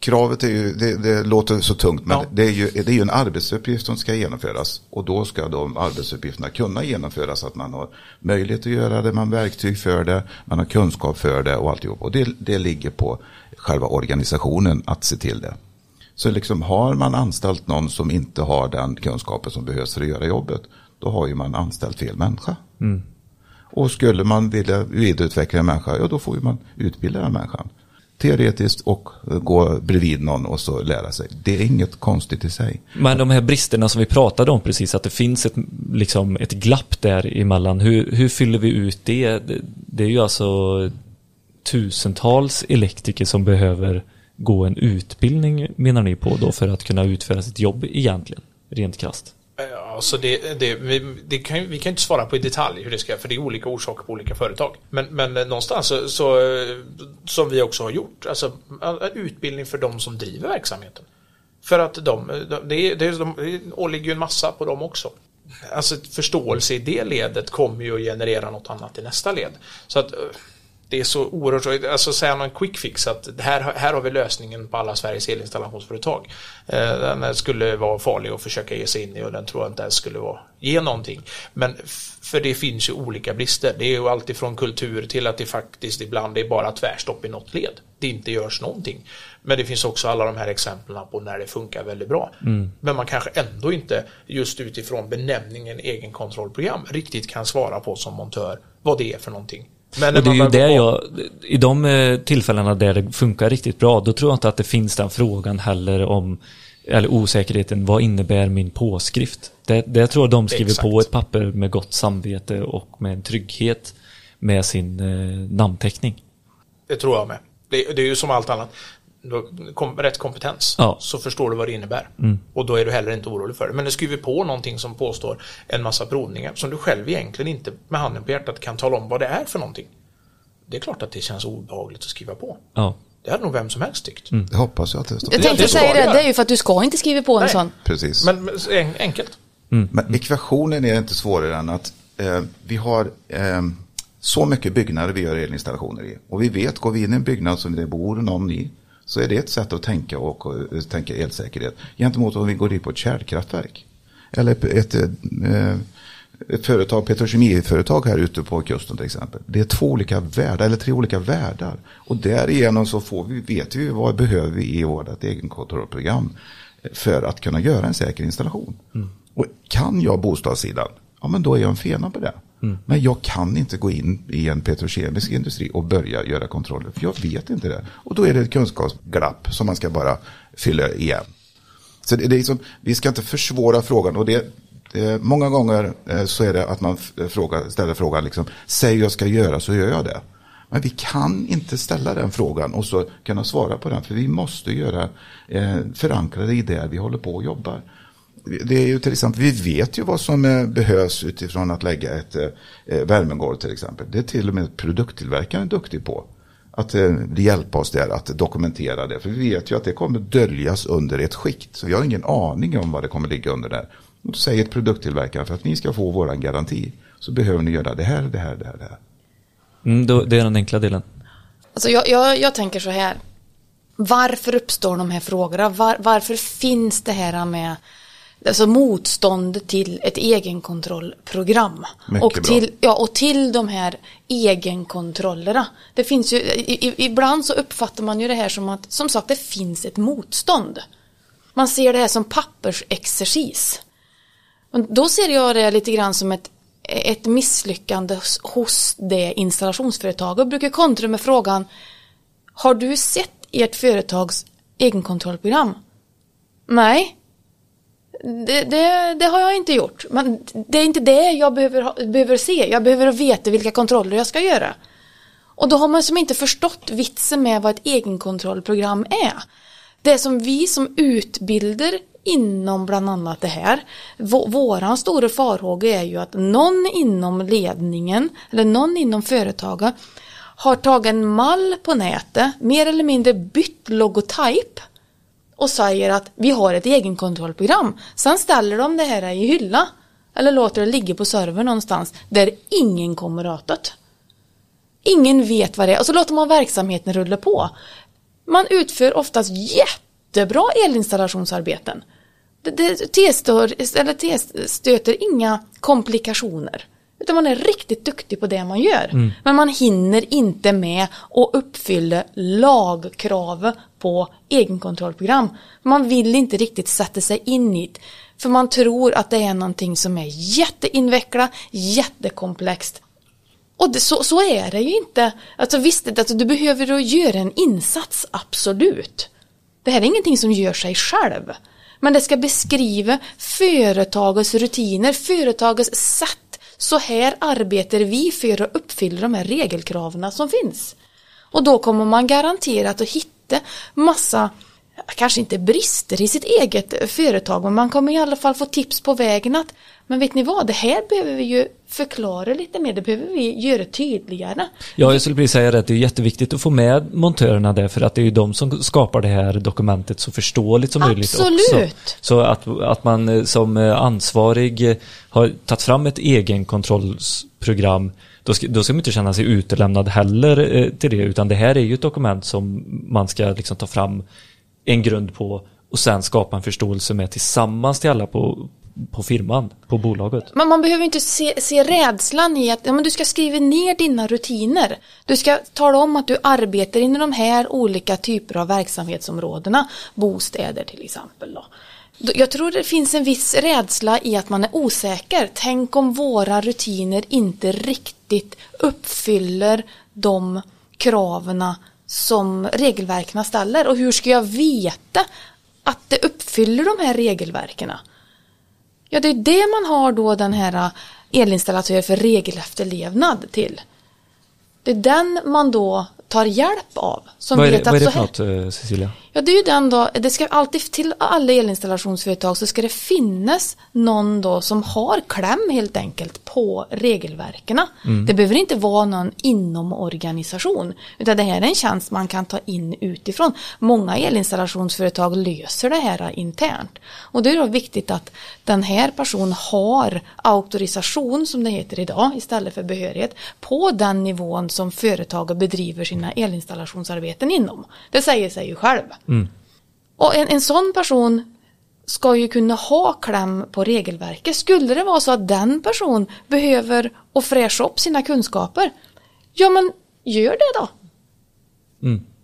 kravet är ju, det, det låter så tungt, men Ja. det, är ju, det är ju en arbetsuppgift som ska genomföras. Och då ska de arbetsuppgifterna kunna genomföras, att man har möjlighet att göra det, man har verktyg för det, man har kunskap för det och alltihop. Och det, det ligger på själva organisationen att se till det. Så liksom har man anställt någon som inte har den kunskapen som behövs för att göra jobbet, då har ju man anställt fel människa. Och skulle man vilja vidareutveckla en människa, ja då får ju man utbilda den människan. Teoretiskt och gå bredvid någon och så lära sig. Det är inget konstigt i sig. Men de här bristerna som vi pratade om precis, att det finns ett, liksom ett glapp där emellan. Hur, hur fyller vi ut det? Det är ju alltså tusentals elektriker som behöver gå en utbildning menar ni på då för att kunna utföra sitt jobb egentligen, rent krasst. Eh, alltså det, det, vi, det kan, ju- vi kan inte svara på i detalj hur det ska, för det är olika orsaker på olika företag. Men, men eh, någonstans så, så, eh, som vi också har gjort, alltså en utbildning för de som driver verksamheten. För att de, de, det, det, de, det åligger ju en massa på dem också. Alltså förståelse i det ledet kommer ju att generera något annat i nästa led. Så att det är så oerhört, alltså säga någon quick fix att här, här har vi lösningen på alla Sveriges elinstallationsföretag. Eh, Den skulle vara farlig att försöka ge sig in i och den tror jag inte ens skulle vara, ge någonting. Men för det finns ju olika brister. Det är ju alltifrån kultur till att det faktiskt ibland är bara tvärstopp i något led. Det inte görs någonting. Men det finns också alla de här exemplen på när det funkar väldigt bra. Men man kanske ändå inte just utifrån benämningen egenkontrollprogram riktigt kan svara på som montör vad det är för någonting. Men Och det är ju går- jag, i de eh, tillfällena där det funkar riktigt bra, då tror jag inte att det finns den frågan heller om, eller osäkerheten, vad innebär min påskrift? Det, det tror jag de skriver Exakt. på ett papper med gott samvete och med en trygghet med sin eh, namnteckning. Det tror jag med. Det, det är ju som allt annat. Kom, rätt kompetens Ja. Mm. så förstår du vad det innebär. Och då är du heller inte orolig för det. Men du skriver på någonting som påstår en massa provningar som du själv egentligen inte med handen på hjärtat kan tala om vad det är för någonting. Det är klart att det känns obehagligt att skriva på. Ja. Det hade nog vem som helst tyckt. Det hoppas jag att det står. Jag tänkte säga det det, är ju för att du ska inte skriva på en Nej. sån. Precis. Men, men en, enkelt. Men ekvationen är inte svårare än att eh, vi har eh, så mycket byggnader vi gör elinstallationer i. Och vi vet, går vi in i en byggnad som det bor någon i, så är det ett sätt att tänka och eh, tänka elsäkerhet. Gentemot om vi går in på ett kärnkraftverk. Eller ett, ett, eh, ett företag, petrokemiföretag här ute på kusten till exempel. Det är två olika världar, eller tre olika världar. Och därigenom så får vi, vet vi vad behöver vi i vårt egenkontrollprogram för att kunna göra en säker installation. Och kan jag bostadssidan, ja men då är jag en fena på det. Men jag kan inte gå in i en petrokemisk industri och börja göra kontroller, för jag vet inte det. Och då är det ett kunskapsglapp som man ska bara fylla igen. Så det, det är liksom, vi ska inte försvåra frågan. Och det, det, många gånger eh, så är det att man eh, frågar, ställer frågan, liksom, säg jag ska göra så gör jag det. Men vi kan inte ställa den frågan och så kunna svara på den. För vi måste göra eh, förankrade i det vi håller på och jobbar. Det är ju till exempel, vi vet ju vad som eh, behövs utifrån att lägga ett eh, värmegolv till exempel. Det är till och med produkttillverkaren duktig på. Att eh, hjälpa oss där att dokumentera det. För vi vet ju att det kommer döljas under ett skikt. Så jag har ingen aning om vad det kommer ligga under där. Och då säger ett produkttillverkare för att ni ska få våran garanti så behöver ni göra det här, det här, det här, det här. Mm, då, det är den enkla delen. Alltså jag, jag, jag tänker så här. Varför uppstår de här frågorna? Var, varför finns det här med alltså motstånd till ett egenkontrollprogram? Mycket och bra. till, ja, och till de här egenkontrollerna. Det finns ju, i, i, ibland så uppfattar man ju det här som att, som sagt, det finns ett motstånd. Man ser det här som pappersexercis. Men då ser jag det lite grann som ett, ett misslyckande hos- det installationsföretaget och brukar kontra med frågan Har du sett ert företags egenkontrollprogram? Nej. Det, det, det har jag inte gjort. Men det är inte det jag behöver, behöver se. Jag behöver veta vilka kontroller jag ska göra. Och då har man som inte förstått vitsen med vad ett egenkontrollprogram är. Det som vi som utbildar inom bland annat det här, Vår våran stora farhåga är ju att någon inom ledningen eller någon inom företaget har tagit en mall på nätet, mer eller mindre bytt logotyp och säger att vi har ett egenkontrollprogram. Sen ställer de det här i hylla eller låter det ligga på server någonstans där ingen kommer åt det. Ingen vet vad det är och så låter man verksamheten rulla på. Man utför oftast jättebra elinstallationsarbeten. Det, det tillstör, eller tillstöter inga komplikationer. Utan man är riktigt duktig på det man gör. Men man hinner inte med att uppfylla lagkrav på egenkontrollprogram. Man vill inte riktigt sätta sig in i det. För man tror att det är någonting som är jätteinvecklat, jättekomplext. Och det, så, så är det ju inte. Alltså visst, alltså, du behöver ju göra en insats, absolut. Det här är ingenting som gör sig själv. Men det ska beskriva företagets rutiner, företagets sätt. Så här arbetar vi för att uppfylla de här regelkraven som finns. Och då kommer man garanterat att hitta massa, kanske inte brister i sitt eget företag, men man kommer i alla fall få tips på vägen att men vet ni vad, det här behöver vi ju förklara lite mer, det behöver vi göra tydligare. Ja, jag skulle precis säga det att det är jätteviktigt att få med montörerna där för att det är ju de som skapar det här dokumentet så förståeligt som möjligt också. Absolut. Så att, att man eh, som eh, ansvarig eh, har tagit fram ett egenkontrollsprogram då ska, då ska man inte känna sig utelämnad heller eh, till det utan det här är ju ett dokument som man ska liksom ta fram en grund på och sen skapa en förståelse med tillsammans till alla på, på firman, på bolaget. Men man behöver inte se, se rädslan i att ja, men du ska skriva ner dina rutiner. Du ska tala om att du arbetar inom de här olika typer av verksamhetsområdena. Bostäder till exempel. Då. Då- Jag tror det finns en viss rädsla i att man är osäker. Tänk om våra rutiner inte riktigt uppfyller de kraven som regelverken ställer. Och hur ska jag veta att det uppfyller de här regelverken? Ja, det är det man har då den här äh, elinstallatören för regelefterlevnad till. Det är den man då tar hjälp av. Som Vad är, vet det, vad är det för något eh, Cecilia? Ja, det är ju den då, det ska alltid till alla elinstallationsföretag så ska det finnas någon då som har kläm helt enkelt på regelverken. Det behöver inte vara någon inom organisation, utan det här är en tjänst man kan ta in utifrån. Många elinstallationsföretag löser det här internt. Och det är då viktigt att den här personen har auktorisation, som det heter idag, istället för behörighet, på den nivån som företaget bedriver sina elinstallationsarbeten inom. Det säger sig ju själv. Och en, en sån person ska ju kunna ha kläm på regelverket. Skulle det vara så att den person behöver och fräscha upp sina kunskaper, ja men gör det då.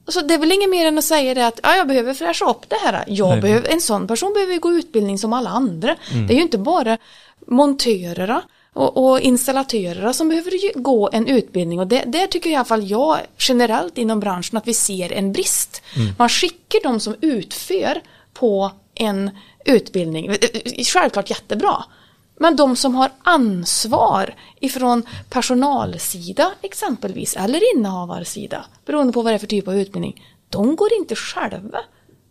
Alltså, det är väl inget mer än att säga det att ja, jag behöver fräscha upp det här. Jag Nej. behöver, en sån person behöver gå utbildning som alla andra. Det är ju inte bara montörerna och, och installatörerna som behöver ju gå en utbildning och det, där tycker i alla fall jag generellt inom branschen att vi ser en brist. Man skickar de som utför på en utbildning, självklart jättebra. Men de som har ansvar ifrån personalsida exempelvis eller innehavarsida beroende på vad det är för typ av utbildning. De går inte själva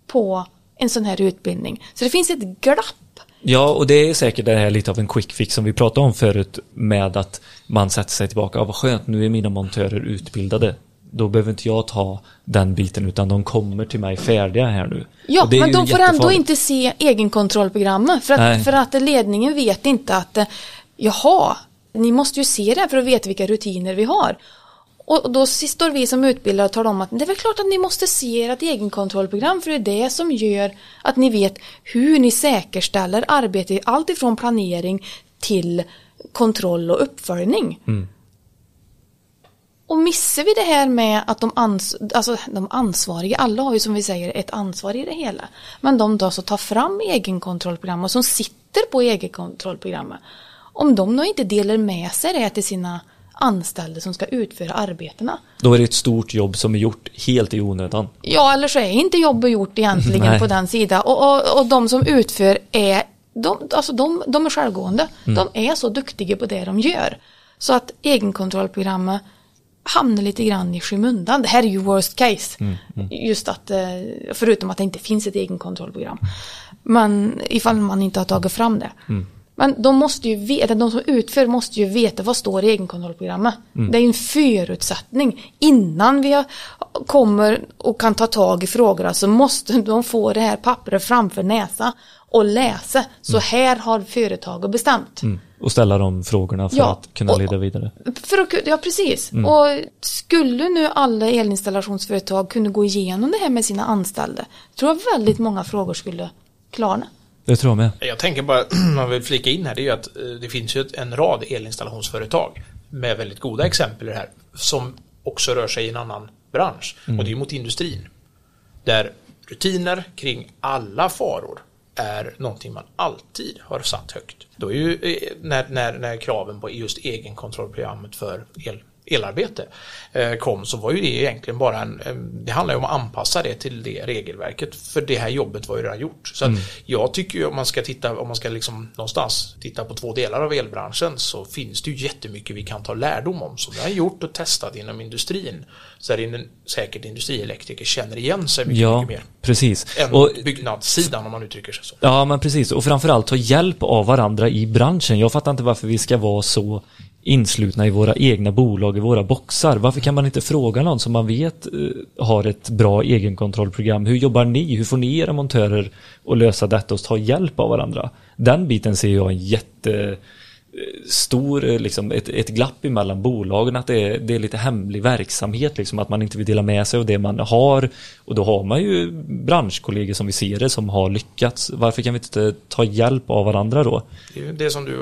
på en sån här utbildning. Så det finns ett glapp. Ja, och det är säkert det här lite av en quick fix som vi pratade om förut med att man sätter sig tillbaka. Ja, vad skönt, nu är mina montörer utbildade. Då behöver inte jag ta den biten utan de kommer till mig färdiga här nu. Ja, men de får ändå inte se egenkontrollprogrammet för Nej. att, för att ledningen vet inte att eh, jaha, ni måste ju se det här för att veta vilka rutiner vi har. Och då står vi som utbildare och talar om att det är väl klart att ni måste se ert egenkontrollprogram för det är det som gör att ni vet hur ni säkerställer arbete, allt ifrån planering till kontroll och uppföljning. Och missar vi det här med att de, ans alltså de ansvariga, alla har ju som vi säger ett ansvar i det hela. Men de då så tar fram egenkontrollprogram och som sitter på egenkontrollprogrammet. Om de då inte delar med sig det till sina anställda som ska utföra arbetena. Då är det ett stort jobb som är gjort helt i onödan. Ja, eller så är inte jobbet gjort egentligen (laughs) Nej. på den sidan. Och, och, och de som utför är, de, alltså de, de är självgående. De är så duktiga på det de gör. Så att egenkontrollprogrammet hamnar lite grann i skymundan. Det här är ju worst case. Just att, eh, förutom att det inte finns ett egenkontrollprogram. Men ifall man inte har tagit fram det. Men de måste ju veta, de som utför måste ju veta vad står i egenkontrollprogrammet. Det är ju en förutsättning. Innan vi kommer och kan ta tag i frågorna så måste de få det här pappret framför näsa och läsa. Så här har företaget bestämt. och ställa de frågorna för Ja, att kunna och- leda vidare. För att, ja, precis. Mm. Och skulle nu alla elinstallationsföretag kunna gå igenom det här med sina anställda, tror jag väldigt många frågor skulle klarna. Det tror jag med. Jag tänker bara, (clears throat) man vill flika in här, det är ju att eh, det finns ju en rad elinstallationsföretag med väldigt goda exempel i det här, som också rör sig i en annan bransch. Och det är mot industrin. Där rutiner kring alla faror är någonting man alltid har satt högt. Då är ju eh, när, när, när kraven på just egenkontrollprogrammet för el, elarbete eh, kom så var ju det egentligen bara en, en, det handlar ju om att anpassa det till det regelverket för det här jobbet var ju redan gjort. Så att jag tycker ju om man ska titta, om man ska liksom någonstans titta på två delar av elbranschen så finns det ju jättemycket vi kan ta lärdom om som vi har gjort och testat inom industrin. Så där säkert industrielektriker känner igen sig mycket, Ja, mycket mer precis. än Och, byggnadssidan om man uttrycker sig så. ja, men precis. Och framförallt ta hjälp av varandra i branschen. Jag fattar inte varför vi ska vara så inslutna i våra egna bolag, i våra boxar. Varför kan man inte fråga någon som man vet eh, har ett bra egenkontrollprogram? Hur jobbar ni? Hur får ni era montörer att lösa detta och ta hjälp av varandra? Den biten ser jag en jätte eh, stor, eh, liksom, ett, ett glapp emellan bolagen, att det är, det är lite hemlig verksamhet, liksom, att man inte vill dela med sig av det man har. Och då har man ju branschkollegor som vi ser det, som har lyckats. Varför kan vi inte ta hjälp av varandra då? Det är ju det som du,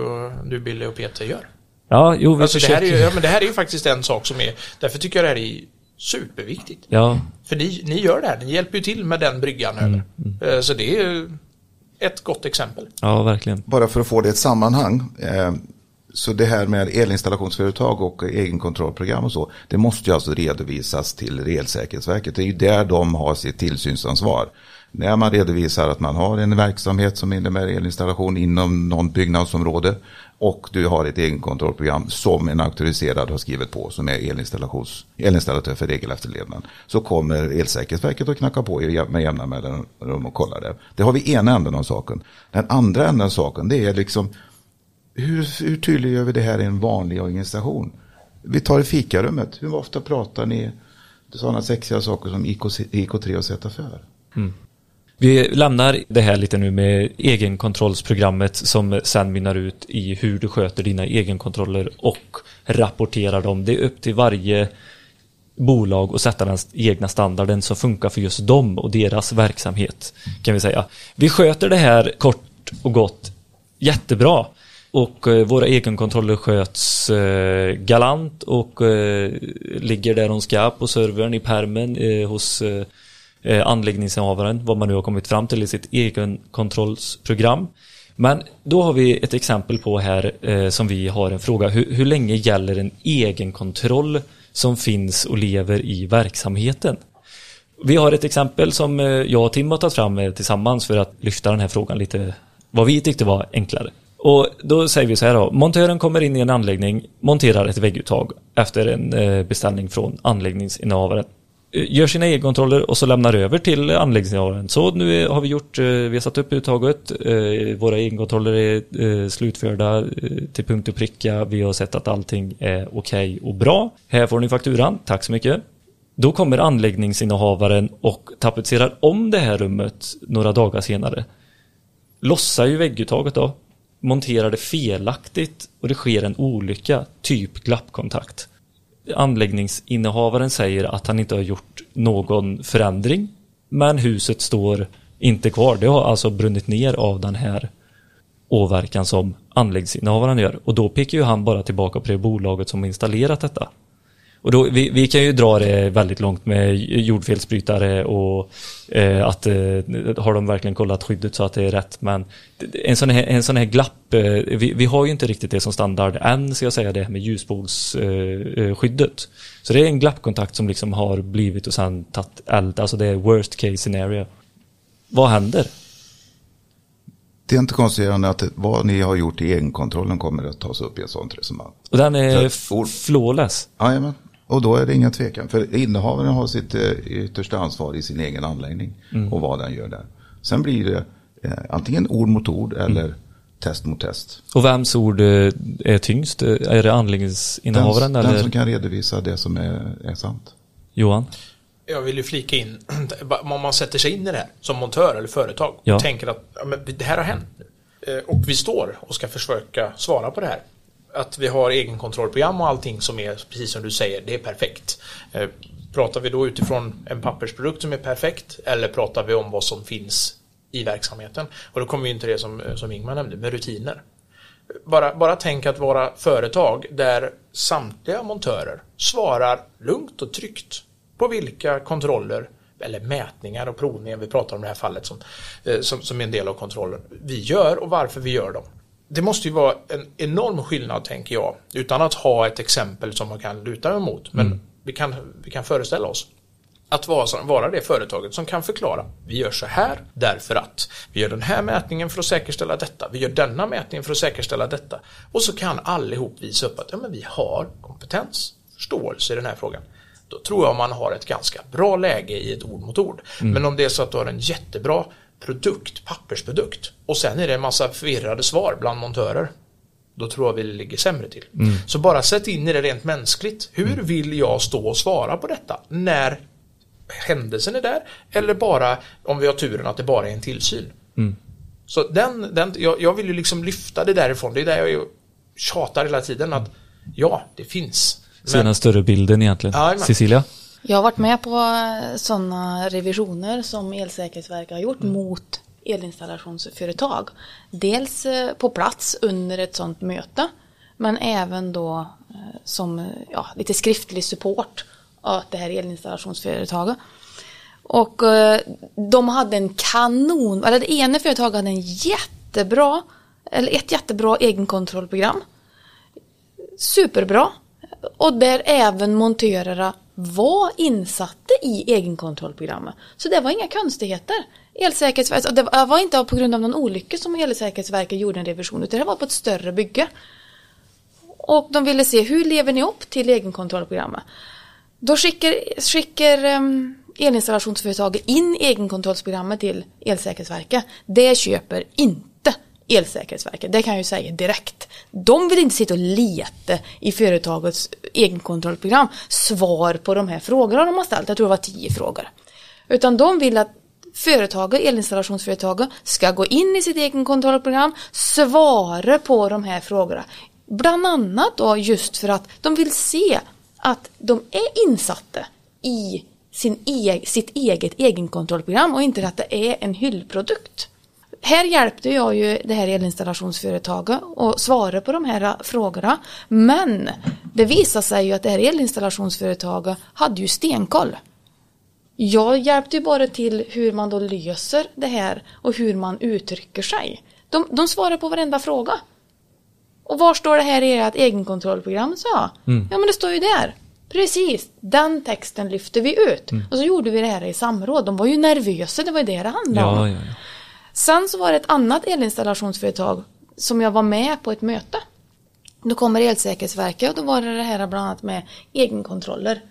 du Billy och Peter gör. Ja, jo, vi Alltså det, här är försöker. ju, ja, men det här är ju faktiskt en sak som är, därför tycker jag det här är superviktigt. Ja, För ni, ni gör det här, ni hjälper ju till med den bryggan Mm, över. Eh, Så det är ju ett gott exempel. ja, verkligen. Bara för att få det i ett sammanhang. Eh, så det här med elinstallationsföretag och egenkontrollprogram och så. Det måste ju alltså redovisas till Elsäkerhetsverket. Det är ju där de har sitt tillsynsansvar. När man redovisar att man har en verksamhet som innebär elinstallation inom någon byggnadsområde och du har ett egenkontrollprogram som en auktoriserad har skrivit på som är elinstallations, elinstallatör för regelefterlevnad så kommer Elsäkerhetsverket att knacka på med jämna mellanrum och kolla det. Det har vi ena änden av saken. Den andra änden av saken det är liksom hur, hur tydliggör vi det här i en vanlig organisation? Vi tar i fikarummet. Hur ofta pratar ni sådana sexiga saker som IK, IK3 och Z för? Mm. Vi lämnar det här lite nu med egenkontrollsprogrammet som sen mynnar ut i hur du sköter dina egenkontroller och rapporterar dem. Det är upp till varje bolag att sätta den egna standarden som funkar för just dem och deras verksamhet kan vi säga. Vi sköter det här kort och gott jättebra och eh, våra egenkontroller sköts eh, galant och eh, ligger där de ska på servern i permen hos eh, anläggningsinnehavaren, vad man nu har kommit fram till i sitt egenkontrollsprogram. Men då har vi ett exempel på här eh, som vi har en fråga. Hur, hur länge gäller en egenkontroll som finns och lever i verksamheten? Vi har ett exempel som eh, jag och Tim har tagit fram eh, tillsammans för att lyfta den här frågan lite vad vi tyckte var enklare. Och då säger vi så här då, montören kommer in i en anläggning, monterar ett vägguttag efter en eh, beställning från anläggningsinnehavaren. Eh, gör sina egenkontroller och så lämnar över till anläggningsinnehavaren. Så nu har vi gjort, eh, vi har satt upp uttaget, eh, våra egenkontroller är slutförda till punkt och pricka, vi har sett att allting är okej och bra. Här får ni fakturan, tack så mycket. Då kommer anläggningsinnehavaren och tapetserar om det här rummet några dagar senare. Lossar ju vägguttaget då, monterar det felaktigt och det sker en olycka, typ glappkontakt. Anläggningsinnehavaren säger att han inte har gjort någon förändring, men huset står inte kvar. Det har alltså brunnit ner av den här åverkan som anläggningsinnehavaren gör. Och då pekar ju han bara tillbaka på det bolaget som har installerat detta. Och då, vi, vi kan ju dra det väldigt långt med jordfelsbrytare och eh, att eh, har de verkligen kollat skyddet så att det är rätt. Men en sån här, en sån här glapp, eh, vi, vi har ju inte riktigt det som standard än, ska jag säga det, med ljusspolsskyddet. Eh, skyddet. så det är en glappkontakt som liksom har blivit och sen tagit eld, alltså det är worst case scenario. Vad händer? Det är inte konstigare än att vad ni har gjort i egenkontrollen kommer att tas upp i ett sådant resonemang. Och den är flawless. Jajamän. Och då är det ingen tvekan. För innehavaren har sitt eh, yttersta ansvar i sin egen anläggning och vad den gör där. Sen blir det eh, antingen ord mot ord eller test mot test. Och vems ord eh, är tyngst? Är det anläggningsinnehavaren den, eller den som kan redovisa det som är, är sant. Johan? Jag vill ju flika in, (clears throat) om man sätter sig in i det här som montör eller företag Ja. och tänker att ja, men det här har hänt och vi står och ska försöka svara på det här. Att vi har egenkontrollprogram och allting som är, precis som du säger, det är perfekt. Eh, pratar vi då utifrån en pappersprodukt som är perfekt eller pratar vi om vad som finns i verksamheten? Och då kommer vi in till det som, eh, som Ingmar nämnde, med rutiner. Bara, bara tänk att vara företag där samtliga montörer svarar lugnt och tryggt på vilka kontroller eller mätningar och provningar, vi pratar om det här fallet som, eh, som, som är en del av kontrollen, vi gör och varför vi gör dem. Det måste ju vara en enorm skillnad, tänker jag, utan att ha ett exempel som man kan luta emot. Men vi, kan, vi kan föreställa oss att vara, vara det företaget som kan förklara. Vi gör så här därför att. Vi gör den här mätningen för att säkerställa detta. Vi gör denna mätningen för att säkerställa detta. Och så kan allihop visa upp att ja, men vi har kompetens, förståelse i den här frågan. Då tror jag man har ett ganska bra läge i ett ord mot ord. Men om det är så att du har en jättebra produkt, pappersprodukt och sen är det en massa förvirrade svar bland montörer. Då tror jag vi ligger sämre till. Så bara sätt in i det rent mänskligt. Hur vill jag stå och svara på detta när händelsen är där eller bara om vi har turen att det bara är en tillsyn. Så den, den, jag, jag vill ju liksom lyfta det därifrån. Det är där jag tjatar hela tiden att ja, det finns. Se den större bilden egentligen. Ja, Cecilia? Jag har varit med på sådana revisioner som Elsäkerhetsverket har gjort mot elinstallationsföretag. Dels eh, på plats under ett sådant möte men även då eh, som eh, ja, lite skriftlig support åt det här elinstallationsföretaget. Och eh, de hade en kanon, eller det ena företaget hade en jättebra, eller ett jättebra egenkontrollprogram superbra. Och där även montörerna var insatte i egenkontrollprogrammet. Så det var inga konstigheter. Elsäkerhetsverket, och det var inte på grund av någon olycka som Elsäkerhetsverket gjorde en revision utan det var på ett större bygge. Och de ville se hur lever ni upp till egenkontrollprogrammet. Då skickar, skickar um, elinstallationsföretaget in egenkontrollprogrammet till Elsäkerhetsverket. Det köper inte Elsäkerhetsverket, det kan jag ju säga direkt. De vill inte sitta och leta i företagets egenkontrollprogram svar på de här frågorna de har ställt. Jag tror det var tio frågor. Utan de vill att företaget, elinstallationsföretaget, ska gå in i sitt egenkontrollprogram, svara på de här frågorna. Bland annat då just för att de vill se att de är insatta i sin e sitt eget egenkontrollprogram och inte att det är en hyllprodukt. Här hjälpte jag ju det här elinstallationsföretaget att svara på de här frågorna. Men det visade sig ju att det här elinstallationsföretaget hade ju stenkoll. Jag hjälpte ju bara till hur man då löser det här och hur man uttrycker sig. De, de svarar på varenda fråga. Och var står det här i ert egenkontrollprogram? sa jag. Ja men det står ju där. Precis, den texten lyfter vi ut. Och så gjorde vi det här i samråd. De var ju nervösa, det var ju det det handlade om. Ja, ja, ja. Sen så var det ett annat elinstallationsföretag som jag var med på ett möte. Då kommer Elsäkerhetsverket och då var det det här bland annat med egenkontroller.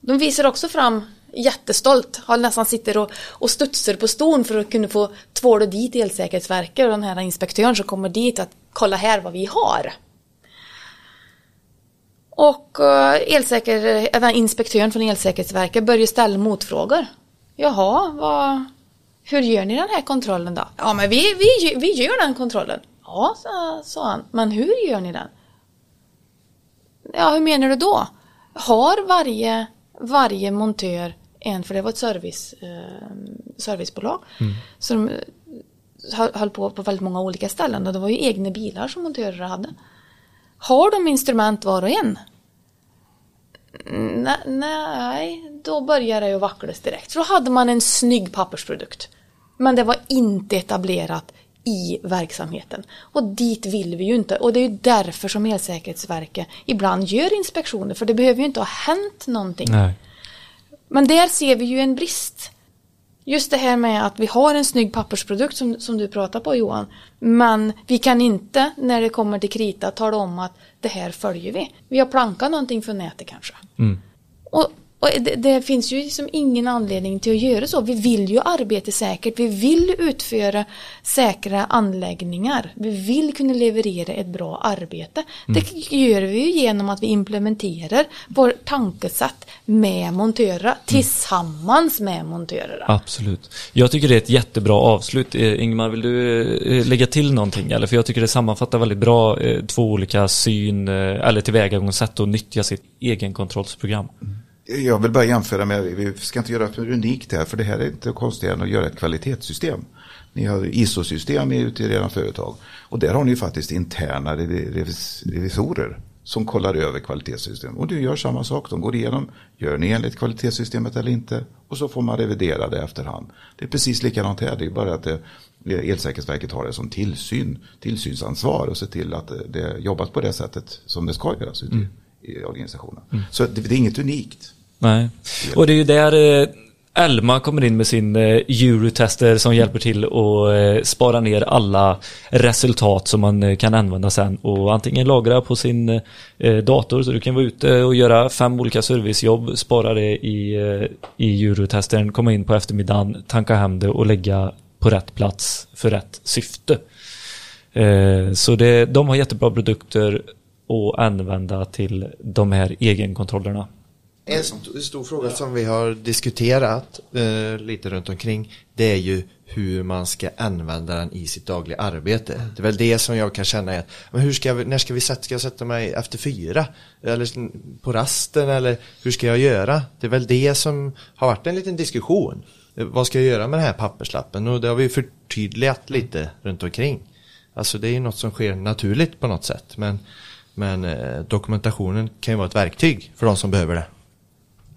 De visar också fram jättestolt, har nästan sitter och, och studsar på stolen för att kunna få tvåla dit Elsäkerhetsverket och den här inspektören som kommer dit att kolla här vad vi har. Och eh, elsäker, inspektören från Elsäkerhetsverket börjar ställa motfrågor. Jaha, vad, hur gör ni den här kontrollen då? Ja, men vi, vi, vi gör den kontrollen. Ja, sa, sa han. Men hur gör ni den? Ja, hur menar du då? Har varje, varje montör en, för det var ett service, eh, servicebolag, som eh, höll höll på på väldigt många olika ställen och det var ju egna bilar som montörer hade. Har de instrument var och en? Nej, nej, då börjar det ju vacklas direkt. För då hade man en snygg pappersprodukt. Men det var inte etablerat i verksamheten. Och dit vill vi ju inte. Och det är ju därför som Elsäkerhetsverket ibland gör inspektioner. För det behöver ju inte ha hänt någonting. Nej. Men där ser vi ju en brist. Just det här med att vi har en snygg pappersprodukt som, som du pratar på Johan. Men vi kan inte när det kommer till krita tala om att det här följer vi. Vi har plankat någonting för nätet kanske. Och Och det, det finns ju liksom ingen anledning till att göra så. Vi vill ju arbeta säkert. Vi vill utföra säkra anläggningar. Vi vill kunna leverera ett bra arbete. Det gör vi ju genom att vi implementerar vår tankesätt med montörer tillsammans med montörer. Absolut. Jag tycker det är ett jättebra avslut. Eh, Ingmar, vill du eh, lägga till någonting? Eller? För jag tycker det sammanfattar väldigt bra eh, två olika syn eh, eller tillvägagångssätt att nyttja sitt egenkontrollsprogram. Jag vill bara jämföra med, vi ska inte göra för unikt här, för det här är inte konstigare än att göra ett kvalitetssystem. Ni har ISO-system ute i era företag och där har ni faktiskt interna revisorer som kollar över kvalitetssystem. Och du gör samma sak, de går igenom, gör ni enligt kvalitetssystemet eller inte? Och så får man revidera det efterhand. Det är precis likadant här, det är bara att det, Elsäkerhetsverket har det som tillsyn, tillsynsansvar och se till att eh, det, jobbas på det sättet som det ska göras Mm i, organisationen. Så det, det är inget unikt. Nej. Och det är ju där eh, Elma kommer in med sin eh, Eurotester som hjälper till att eh, spara ner alla resultat som man eh, kan använda sen och antingen lagra på sin dator så du kan vara ute och göra fem olika servicejobb, spara det i, i Eurotestern, komma in på eftermiddagen, tanka hem det och lägga på rätt plats för rätt syfte. Så det, de har jättebra produkter att använda till de här egenkontrollerna. En stor fråga som vi har diskuterat eh, lite runt omkring det är ju hur man ska använda den i sitt dagliga arbete. Det är väl det som jag kan känna är att, men hur ska jag, när ska vi sätta, ska jag sätta mig efter fyra? Eller på rasten eller hur ska jag göra? Det är väl det som har varit en liten diskussion. Eh, vad ska jag göra med den här papperslappen? Och det har vi förtydligat lite runt omkring. Alltså det är ju något som sker naturligt på något sätt. Men, men eh, dokumentationen kan ju vara ett verktyg för de som behöver det.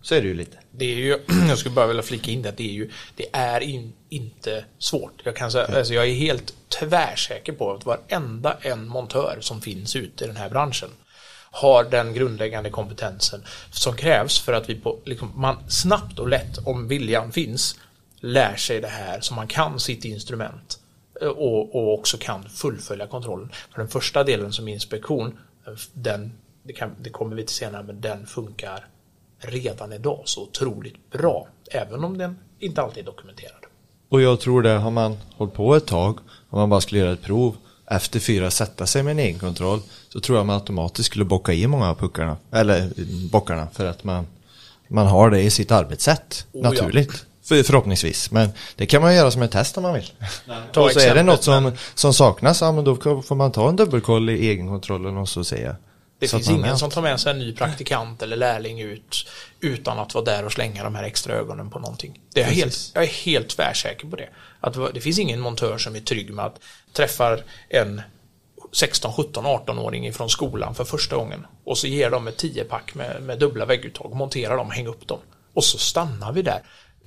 Så är det ju lite. Det är ju, (clears throat) jag skulle bara vilja flika in det, att det är ju, det är in, inte svårt. Jag kan säga, alltså jag är helt tvärsäker på att varenda en montör som finns ute i den här branschen har den grundläggande kompetensen som krävs för att vi på, liksom, man snabbt och lätt, om viljan finns, lär sig det här så man kan sitt instrument eh, och, och också kan fullfölja kontrollen. För den första delen som är inspektion, den, det, kan, det kommer vi till senare, men den funkar redan idag så otroligt bra, även om den inte alltid är dokumenterad. Och jag tror det, har man hållit på ett tag, om man bara skulle göra ett prov, efter fyra sätta sig med en egen kontroll, så tror jag man automatiskt skulle bocka i många av puckarna, eller bockarna, för att man, man har det i sitt arbetssätt, Oh, ja. naturligt. För, förhoppningsvis, men det kan man göra som ett test om man vill. Ta (laughs) och så är det något som, men- som saknas, ja men då får man ta en dubbelkoll i egenkontrollen och så säga. Det så finns ingen vet. som tar med sig en ny praktikant eller lärling ut utan att vara där och slänga de här extra ögonen på någonting. Det är jag, helt, jag är helt tvärsäker på det. Att det finns ingen montör som är trygg med att träffar en 16, 17, 18-åring från skolan för första gången och så ger de ett 10-pack med, med dubbla vägguttag, monterar dem, häng upp dem och så stannar vi där.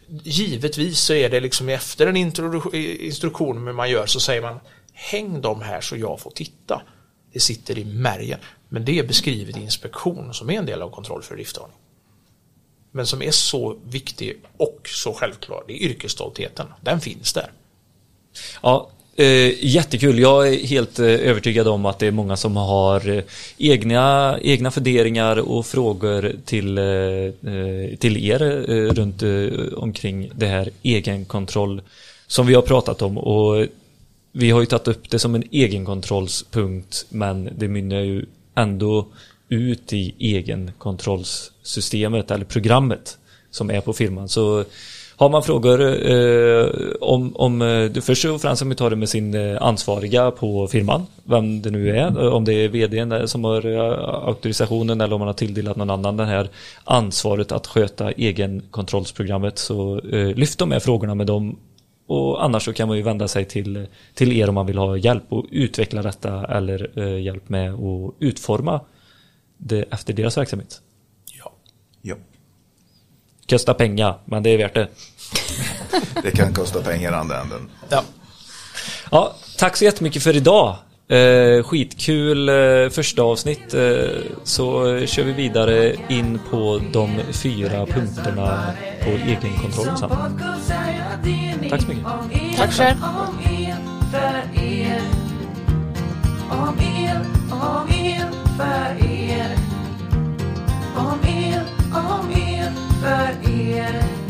Givetvis så är det liksom efter en instruktion hur man gör så säger man häng dem här så jag får titta. Det sitter i märgen. Men det är beskrivet i inspektion som är en del av kontroll för driftordning. Men som är så viktig och så självklar, det är yrkesstoltheten. Den finns där. Ja, eh, jättekul. Jag är helt eh, övertygad om att det är många som har eh, egna, egna funderingar och frågor till, eh, eh, till er eh, runt eh, omkring det här egenkontroll som vi har pratat om. Och vi har ju tagit upp det som en egenkontrollspunkt men det mynnar ju ändå ut i egenkontrollsystemet eller programmet som är på firman. Så har man frågor eh, om, om eh, först och främst om vi tar det med sin eh, ansvariga på firman, vem det nu är, eh, om det är vdn som har eh, auktorisationen eller om man har tilldelat någon annan det här ansvaret att sköta egenkontrollsprogrammet så eh, lyft de här frågorna med dem och annars så kan man ju vända sig till, till er om man vill ha hjälp att utveckla detta eller eh, hjälp med att utforma det efter deras verksamhet. Kostar pengar, men det är värt det. (laughs) det kan kosta pengar i andra änden. Ja. ja, tack så jättemycket för idag. Eh, skitkul eh, första avsnitt. Eh, så kör vi vidare in på de fyra punkterna på egenkontrollen sen. Tack så mycket. Tack själv. Om el, om el för er. Om el, om el. but yeah.